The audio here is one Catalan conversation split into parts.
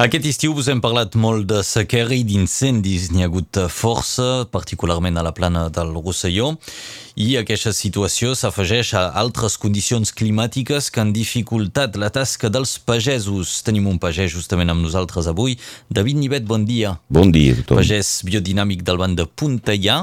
Aquest estiu us hem parlat molt de sequera i d'incendis. N'hi ha hagut força, particularment a la plana del Rosselló, i aquesta situació s'afegeix a altres condicions climàtiques que han dificultat la tasca dels pagesos. Tenim un pagès justament amb nosaltres avui. David Nivet, bon dia. Bon dia a tothom. Pagès biodinàmic del banc de Puntellà.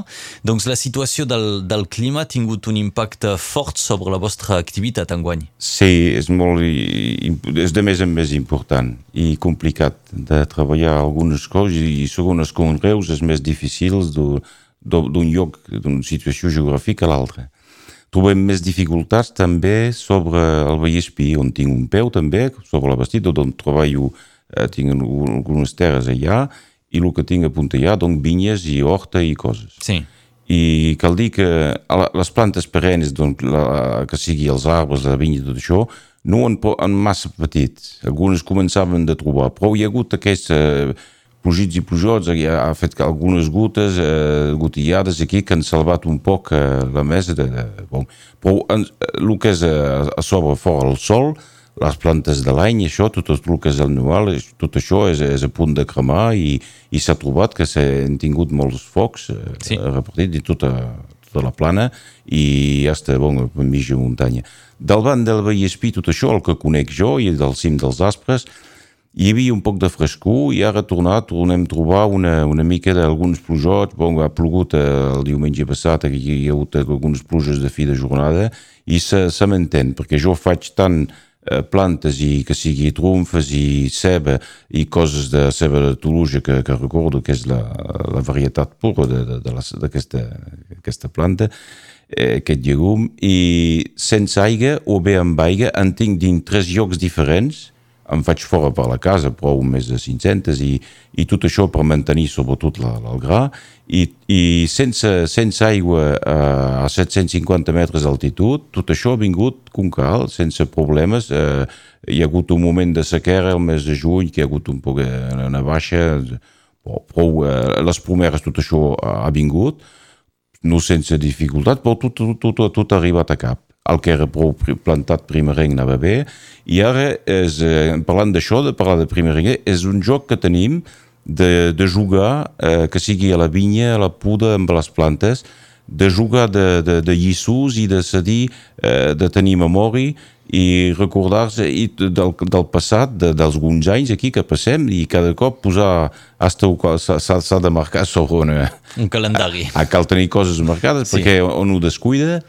Doncs la situació del, del clima ha tingut un impacte fort sobre la vostra activitat enguany. Sí, és molt... és de més en més important i complicat de treballar algunes coses i segons els conreus és més difícil d'un lloc, d'una situació geogràfica a l'altra. Trobem més dificultats també sobre el Vallespí, on tinc un peu també, sobre la Bastida, on treballo, eh, tinc algunes terres allà, i el que tinc a Puntellà, doncs vinyes i horta i coses. Sí. I cal dir que les plantes perennes, doncs, la, que sigui els arbres, la vinya i tot això, no en, en massa petits. Algunes començaven de trobar, però hi ha hagut aquests eh, plugits i plujots, ha fet algunes gutes, eh, gotillades aquí que han salvat un poc eh, la mesa. De, de, bon. Però en, el que és a, a sobre fora el sol, les plantes de l'any, això, tot el que és anual, tot això és, és a punt de cremar i, i s'ha trobat que s'han tingut molts focs eh, sí. repartits i tota, tota la plana i està, bon, mitja muntanya. Del banc del Vallespí, tot això, el que conec jo, i del cim dels Aspres, hi havia un poc de frescor i ara tornat, tornem a trobar una, una mica d'alguns plujots. Bon, ha plogut eh, el diumenge passat, hi ha hagut algunes pluges de fi de jornada i se, se m'entén, perquè jo faig tant plantes i que sigui trumfes i ceba i coses de ceba de Toulouse que, que recordo que és la, la varietat pura d'aquesta planta eh, aquest llegum i sense aigua o bé amb aigua en tinc dins tres llocs diferents em faig fora per la casa, prou més de 500 i, i tot això per mantenir sobretot la, el gra. I, i sense, sense aigua eh, a 750 metres d'altitud, tot això ha vingut com cal, sense problemes. Eh, hi ha hagut un moment de sequera el mes de juny, que hi ha hagut un poc de una baixa, però eh, les pomeres tot això ha vingut, no sense dificultat, però tot, tot, tot, tot ha arribat a cap el que era prou plantat primerenc anava bé, i ara, és, eh, parlant d'això, de parlar de primerenc, és un joc que tenim de, de jugar, eh, que sigui a la vinya, a la puda, amb les plantes, de jugar de, de, de lliços i de cedir, eh, de tenir memòria i recordar-se del, del passat, de, dels alguns anys aquí que passem i cada cop posar s'ha de marcar sobre una, un calendari. A, a cal tenir coses marcades sí. perquè on ho descuida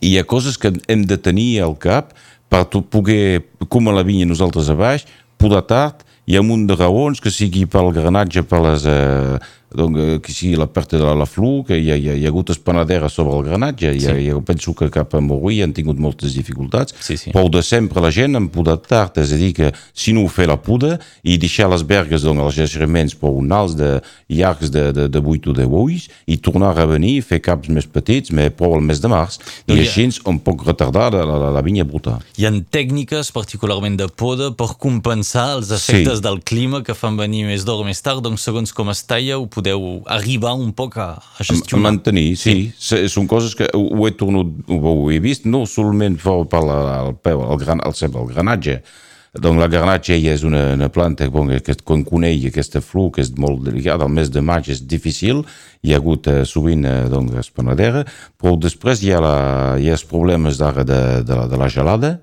hi ha coses que hem de tenir al cap per poder, com a la vinya nosaltres a baix, poder tard, hi ha un munt de raons, que sigui pel granatge, per les, eh, donc, eh, que sigui la perte de la, la flu, que hi ha, hi ha, hi ha hagut espanaderes sobre el granatge, sí. hi ha, penso que cap a Morí han tingut moltes dificultats, sí, sí. però de sempre la gent en poda tard, és a dir, que si no ho fer la puda i deixar les bergues, doncs, els jaciments per un alts de llargs de, de, de 8 o 10 ulls i tornar a venir, fer caps més petits, més prou el mes de març, doncs i així ha... un poc retardar la, la, la vinya bruta. Hi ha tècniques, particularment de poda, per compensar els efectes sí. del clima que fan venir més d'or més tard, doncs segons com es talla ho podeu arribar un poc a, a gestionar. A mantenir, sí. sí. Són coses que ho he tornat, ho he vist, no solament per la, el peu, el, gran, el, el granatge, doncs la granatge ja és una, una planta bon, que quan coneix aquesta flor que és molt delicada, el mes de maig és difícil, hi ha hagut eh, sovint eh, doncs, espanadera, però després hi ha, la, hi ha els problemes d'ara de, de, de la gelada,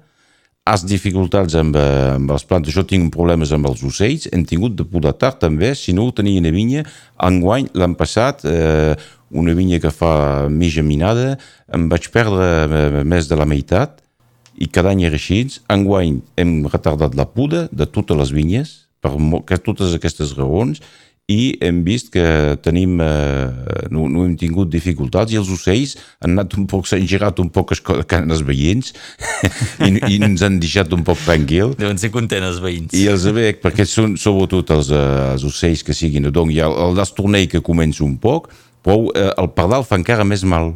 has dificultats amb, eh, amb les plantes, jo tinc problemes amb els ocells, hem tingut de podar tard també, si no ho tenia una vinya, enguany l'han passat, eh, una vinya que fa mitja minada, em vaig perdre eh, més de la meitat, i cada any era així, enguany hem retardat la puda de totes les vinyes, per totes aquestes raons, i hem vist que tenim, eh, no, no hem tingut dificultats i els ocells han anat un poc, s'han girat un poc els veïns i, i ens han deixat un poc tranquil. Deuen ser contents els veïns. I els veig, perquè són sobretot els, eh, els ocells que siguin, doncs hi ha el destornell que comença un poc, però eh, el pardal fa encara més mal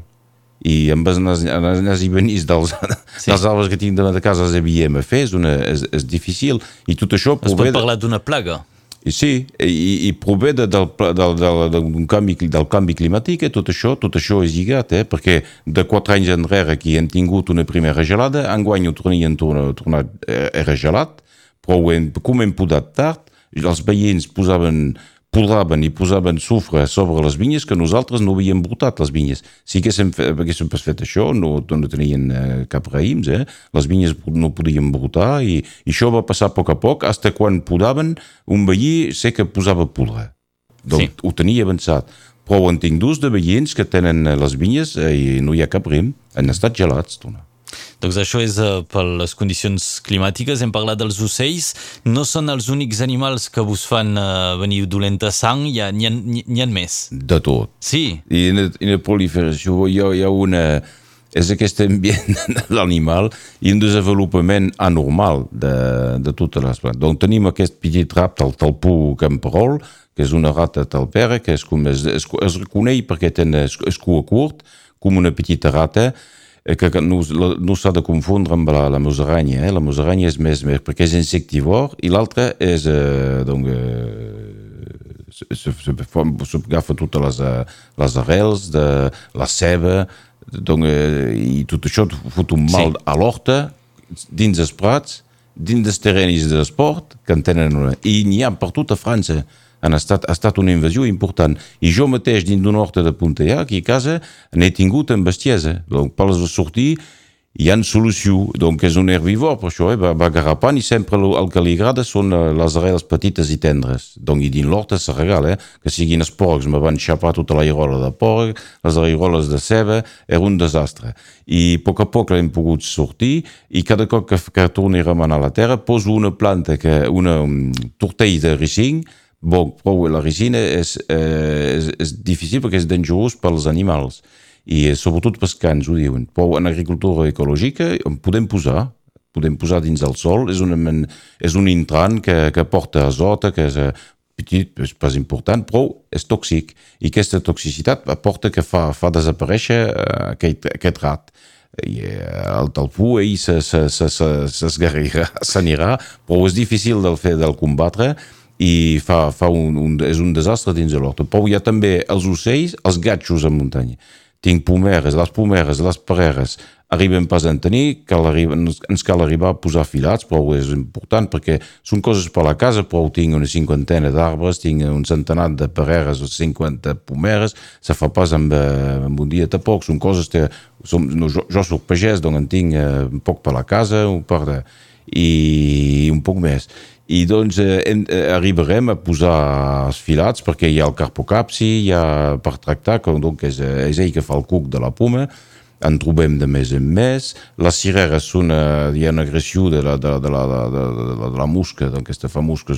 i amb els nas i venís dels, sí. dels arbres que tinc de casa els havíem a fer, és, una, és, és difícil i tot això... Es pot parlar d'una plaga? I sí, i, i prové de, del, del, del, del, canvi, del canvi climàtic, eh, tot això, tot això és lligat, eh, perquè de quatre anys enrere aquí hem tingut una primera gelada, enguany ho tornien tornat, tornat eh, era gelat, però hem, com hem podat tard, els veïns posaven podraven i posaven sufre sobre les vinyes que nosaltres no havíem brotat les vinyes. Si haguéssim, haguéssim pas fet això, no, no tenien eh, cap raïms, eh? les vinyes no podien brotar i, i això va passar a poc a poc, fins quan podaven un veí sé que posava podre. Donc sí. ho tenia avançat. Però ho en tinc dos de veïns que tenen les vinyes eh, i no hi ha cap rim, han estat gelats. Dona. Doncs això és uh, per les condicions climàtiques. Hem parlat dels ocells. No són els únics animals que vos fan uh, venir dolenta sang, hi ha, hi, ha, hi ha més. De tot. Sí. I en en la proliferació hi ha, hi ha una... És aquest ambient de l'animal i un desenvolupament anormal de, de totes les plantes. Donc tenim aquest petit rap del talpú camperol, que és una rata talpera, que és com es, es, es reconeix perquè té es, es cua curt, com una petita rata, Eh, que no, no s'ha de confondre amb la, la musaranya. Eh? La musaranya és més, més perquè és insectivor i l'altra és... Eh, donc, eh, s'agafa totes les, eh, les arrels de la ceba donc, eh, i tot això fot un mal sí. a l'horta dins els prats, dins dels terrenis d'esport que en tenen una. I n'hi ha per tot a França han estat, ha estat una invasió important. I jo mateix, dins d'una horta de Punteà, aquí a casa, n'he tingut amb bestiesa. Donc, per les sortir, hi ha solució. Donc, és un herbívor, per això, eh? garrapant i sempre el, que li agrada són eh, les arrels petites i tendres. Donc, i dins l'horta se regala, eh? que siguin els porcs, me van xapar tota la irola de porc, les airoles de ceba, era un desastre. I a poc a poc l'hem pogut sortir i cada cop que, que torni a remenar la terra poso una planta, que, una um, tortell de ricing, Bon, però la resina és, eh, és, és difícil perquè és dangerós pels animals i sobretot pels cans, ho diuen. Però en agricultura ecològica en podem posar, podem posar dins el sol, és, una, és un intrant que, que porta azota, que és eh, petit, és pas important, però és tòxic. I aquesta toxicitat porta que fa, fa desaparèixer eh, aquest, aquest rat i el talpú ell s'anirà, però és difícil del fer del combatre i fa, fa un, un, és un desastre dins de l'horta. Però hi ha també els ocells, els gatxos a muntanya. Tinc pomeres, les pomeres, les pareres, arriben pas a tenir, cal ens cal arribar a posar filats, però és important perquè són coses per la casa, però tinc una cinquantena d'arbres, tinc un centenar de pareres o 50 pomeres, se fa pas amb, eh, amb un dia tampoc, són coses que som, no, jo, jo soc pagès, doncs en tinc eh, poc per la casa, un per de, i un poc més i doncs eh, en, eh, arribarem a posar els filats perquè hi ha el carpocapsi, hi ha per tractar, que donc és, eh, és ell que fa el cuc de la poma, en trobem de més en més. Les cireres són, eh, hi ha una agressió de la, de, de la, de, de, de, de la musca, d'aquesta famosa,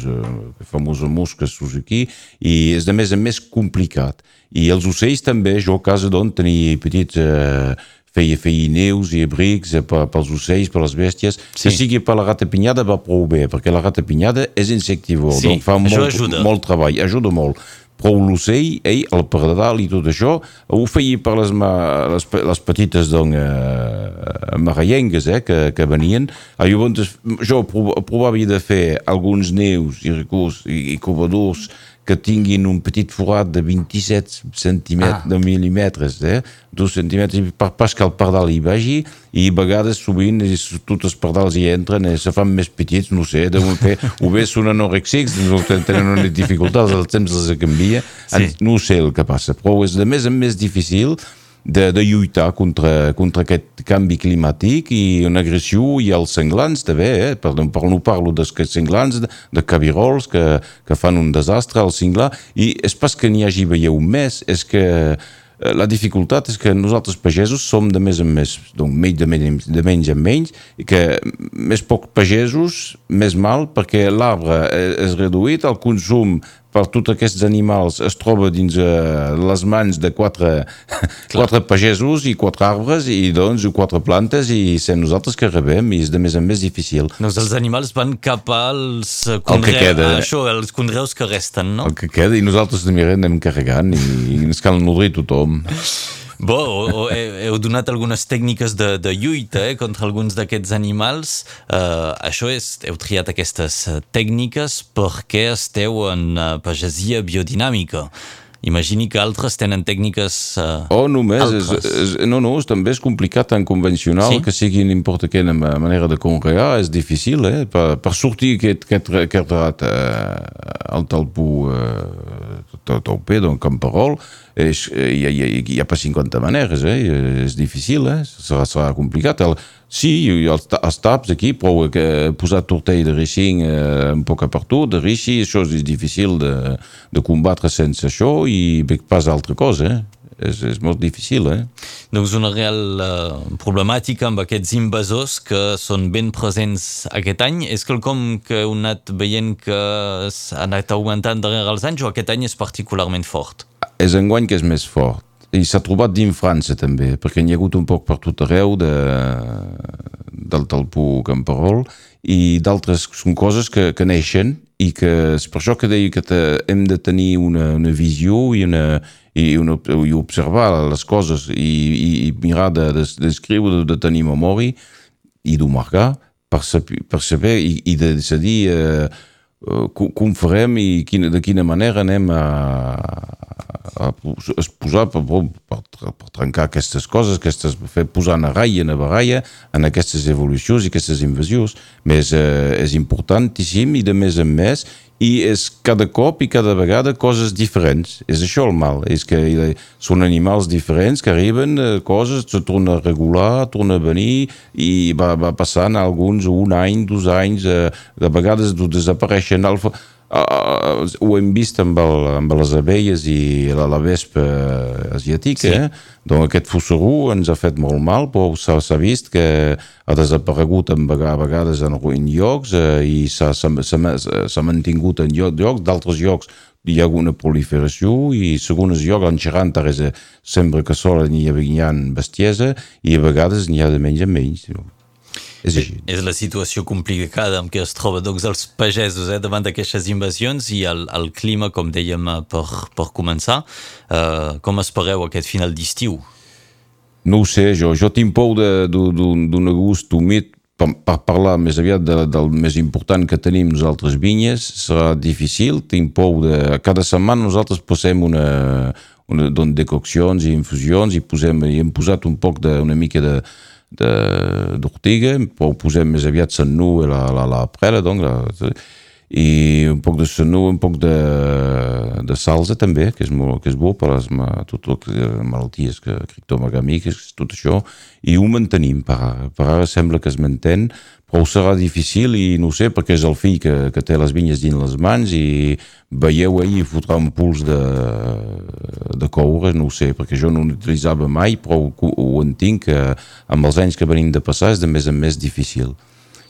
famosa musca Suzuki, i és de més en més complicat. I els ocells també, jo a casa d'on tenia petits... Eh, feia, feia neus i abrics eh, pels ocells, per les bèsties. Sí. Que sigui per la pinyada va prou bé, perquè la pinyada és insectivor, sí, doncs fa molt, ajuda. molt treball, ajuda molt. Però l'ocell, ell, el pardal i tot això, ho feia per les, les, les petites doncs, eh, marallengues eh, que, que venien. Llavors, jo provava de fer alguns neus i recurs i, i covadors que tinguin un petit forat de 27 centímetres, ah. de mil·límetres, eh? dos centímetres, per pas que el pardal hi vagi, i a vegades sovint tots els pardals hi entren i se fan més petits, no sé, de fer, o bé són anorexics, no tenen una dificultat, el temps els canvia, sí. no sé el que passa, però és de més en més difícil de, de lluitar contra, contra aquest canvi climàtic i una agressió i els senglans també, eh? per, no parlo dels senglans, de, de cabirols que, que fan un desastre al singlar i és pas que n'hi hagi veieu més, és que eh, la dificultat és que nosaltres pagesos som de més en més, doncs de menys, de menys en menys, i que més poc pagesos, més mal, perquè l'arbre és reduït, el consum per tots aquests animals es troba dins uh, les mans de quatre, quatre pagesos i quatre arbres i doncs quatre plantes i sem nosaltres que rebem i és de més en més difícil. Doncs els animals van cap als conreus, això, els conreus que resten, no? El que queda i nosaltres també anem carregant i, i ens cal nodrir tothom. Bo, o, o, heu donat algunes tècniques de, de lluita eh, contra alguns d'aquests animals. Uh, això és, heu triat aquestes tècniques perquè esteu en uh, pagesia biodinàmica. Imagini que altres tenen tècniques uh, Oh, només, és, altres. és, no, no, és, també és complicat en convencional, Sí? que sigui no importa quina ma- manera de conrear, és difícil, eh? Per, per sortir aquest, aquest, aquest rat eh, al talpú eh, taupé, d'un camperol, eh, hi, hi, ha, hi ha pas 50 maneres, eh? És difícil, eh? Serà, serà complicat. El, sí, els, els taps aquí, però que posar tortell de reixing eh, un poc a partout, de reixi, això és difícil de, de combatre sense això i pas altra cosa, eh? És, és molt difícil, eh? Doncs una real uh, problemàtica amb aquests invasors que són ben presents aquest any. És quelcom que heu anat veient que s'ha anat augmentant darrere els anys o aquest any és particularment fort? És enguany que és més fort. I s'ha trobat dins França també, perquè n'hi ha hagut un poc per tot arreu de, del talpú camperol i d'altres són coses que, que neixen i que és per això que deia que te, hem de tenir una, una visió i, una, i, una, i observar les coses i, i, i mirar d'escriure, de, de, de tenir memòria i d'ho marcar per saber, per saber i, i de decidir eh, com, com farem i quina, de quina manera anem a, a, a posar per, per, per trencar aquestes coses, aquestes, fer posar en raia, en baralla, en aquestes evolucions i aquestes invasions. Més eh, és importantíssim i de més en més i és cada cop i cada vegada coses diferents. És això el mal, és que són animals diferents que arriben, eh, coses, se torna a regular, torna a venir i va, va passant alguns un any, dos anys, eh, de vegades desapareixen. Alfa, Uh, ho hem vist amb, el, amb les abelles i la, la vespa asiàtica, Sí. eh? doncs aquest fosserú ens ha fet molt mal, però s'ha vist que ha desaparegut en a vegades en, en llocs eh, i s'ha mantingut en lloc- llocs, d'altres llocs hi ha una proliferació i segons llocs en xerrant res sembla que sols n'hi ha, hi ha bestiesa i a vegades n'hi ha de menys en menys. És així. És la situació complicada amb què es troba doncs, els pagesos eh, davant d'aquestes invasions i el, el clima, com dèiem eh, per, per començar. Uh, com espereu aquest final d'estiu? No ho sé, jo, jo tinc por de- de- d'un d'un gust humit per, per parlar més aviat de, del més important que tenim nosaltres vinyes, serà difícil, tinc por de... Cada setmana nosaltres posem una, una doncs, decoccions i infusions i, posem, i hem posat un poc de, una mica de d'ortiga, però posem més aviat senú i la, la, la prela, doncs, la, i un poc de senú, un poc de, de salsa també, que és, molt, que és bo per les ma- totes les malalties que criptomagàmiques, tot això, i ho mantenim per ara. Per ara sembla que es mantén, però serà difícil i no sé, perquè és el fill que, que té les vinyes dins les mans i veieu ahir fotrà un puls de, de coure, no ho sé, perquè jo no l'utilitzava mai, però ho, ho entenc que amb els anys que venim de passar és de més en més difícil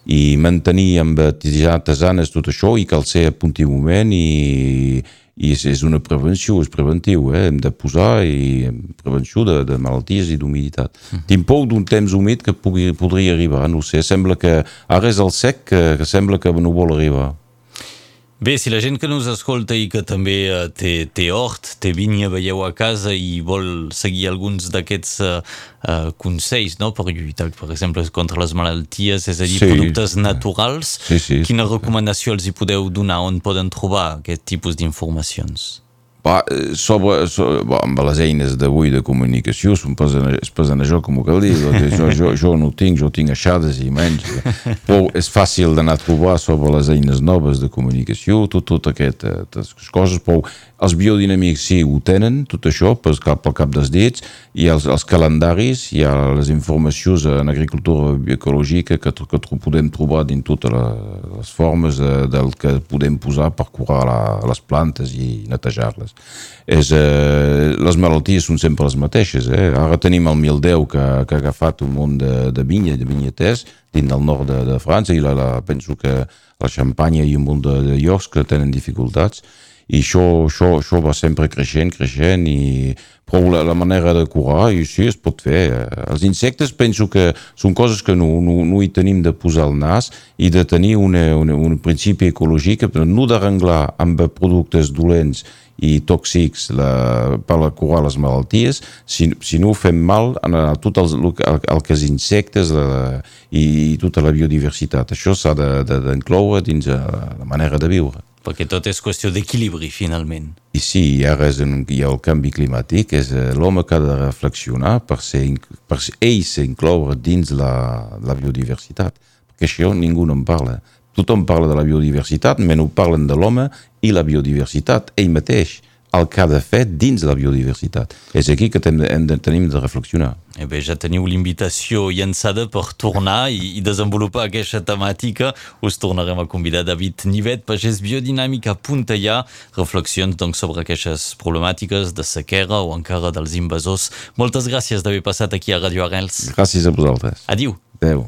i mantenir amb artesanes tot això i cal ser a punt i moment i, i és, és una prevenció, és preventiu, eh? hem de posar i prevenció de, de malalties i d'humiditat. Mm. Tinc por d'un temps humit que pugui, podria arribar, no sé, sembla que ara és el sec que, que sembla que no vol arribar. Bé, si la gent que nos escolta i que també eh, té, té hort, té vinya, veieu a casa i vol seguir alguns d'aquests uh, uh, consells no? per lluitar, per exemple, contra les malalties, és a dir, Sí. productes naturals, Sí, sí. quina recomanació els hi podeu donar? On poden trobar aquest tipus d'informacions? Eh, sobre, sobre bo, amb les eines d'avui de comunicació són pesen, es pesen això com ho cal dir jo, jo, jo no ho tinc, jo tinc aixades i menys però és fàcil d'anar a trobar sobre les eines noves de comunicació tot, tot eh, aquestes coses però els biodinàmics sí ho tenen tot això pel cap, pel cap dels dits i els, els calendaris hi ha les informacions en agricultura bioecològica que, que podem trobar dins totes les formes eh, del que podem posar per curar la, les plantes i netejar-les eh, les malalties són sempre les mateixes. Eh? Ara tenim el 1010 que, que ha agafat un munt de, de vinya, de vinyaters, dins del nord de, de França, i la, la, penso que la Xampanya i un munt de, de llocs que tenen dificultats, i això, això, això va sempre creixent, creixent, i però la, la manera de curar, i sí, es pot fer. Els insectes penso que són coses que no, no, no hi tenim de posar el nas i de tenir una, una, un principi ecològic, però no d'arreglar amb productes dolents i tòxics la, per a curar les malalties, si, si no ho fem mal en a tot el, el, el que és insectes la, i tota la biodiversitat. Això s'ha d'incloure de, de, dins eh, la manera de viure. Perquè tot és qüestió d'equilibri, finalment. I sí, ara és un, hi ha el canvi climàtic, és eh, l'home que ha de reflexionar per, ser, per ell s'incloure dins la, la biodiversitat, perquè això ningú no en parla. Tothom parla de la biodiversitat, menys ho parlen de l'home i la biodiversitat, ell mateix el que ha de fer dins la biodiversitat. És aquí que hem de, hem de, tenim de reflexionar. Eh bé, ja teniu l'invitació llançada per tornar i, i desenvolupar aquesta temàtica. Us tornarem a convidar David Nivet, pagès biodinàmica Puntellà, reflexions doncs, sobre aquestes problemàtiques de sequera o encara dels invasors. Moltes gràcies d'haver passat aquí a Radio Arrels. Gràcies a vosaltres. Adiu. Adéu.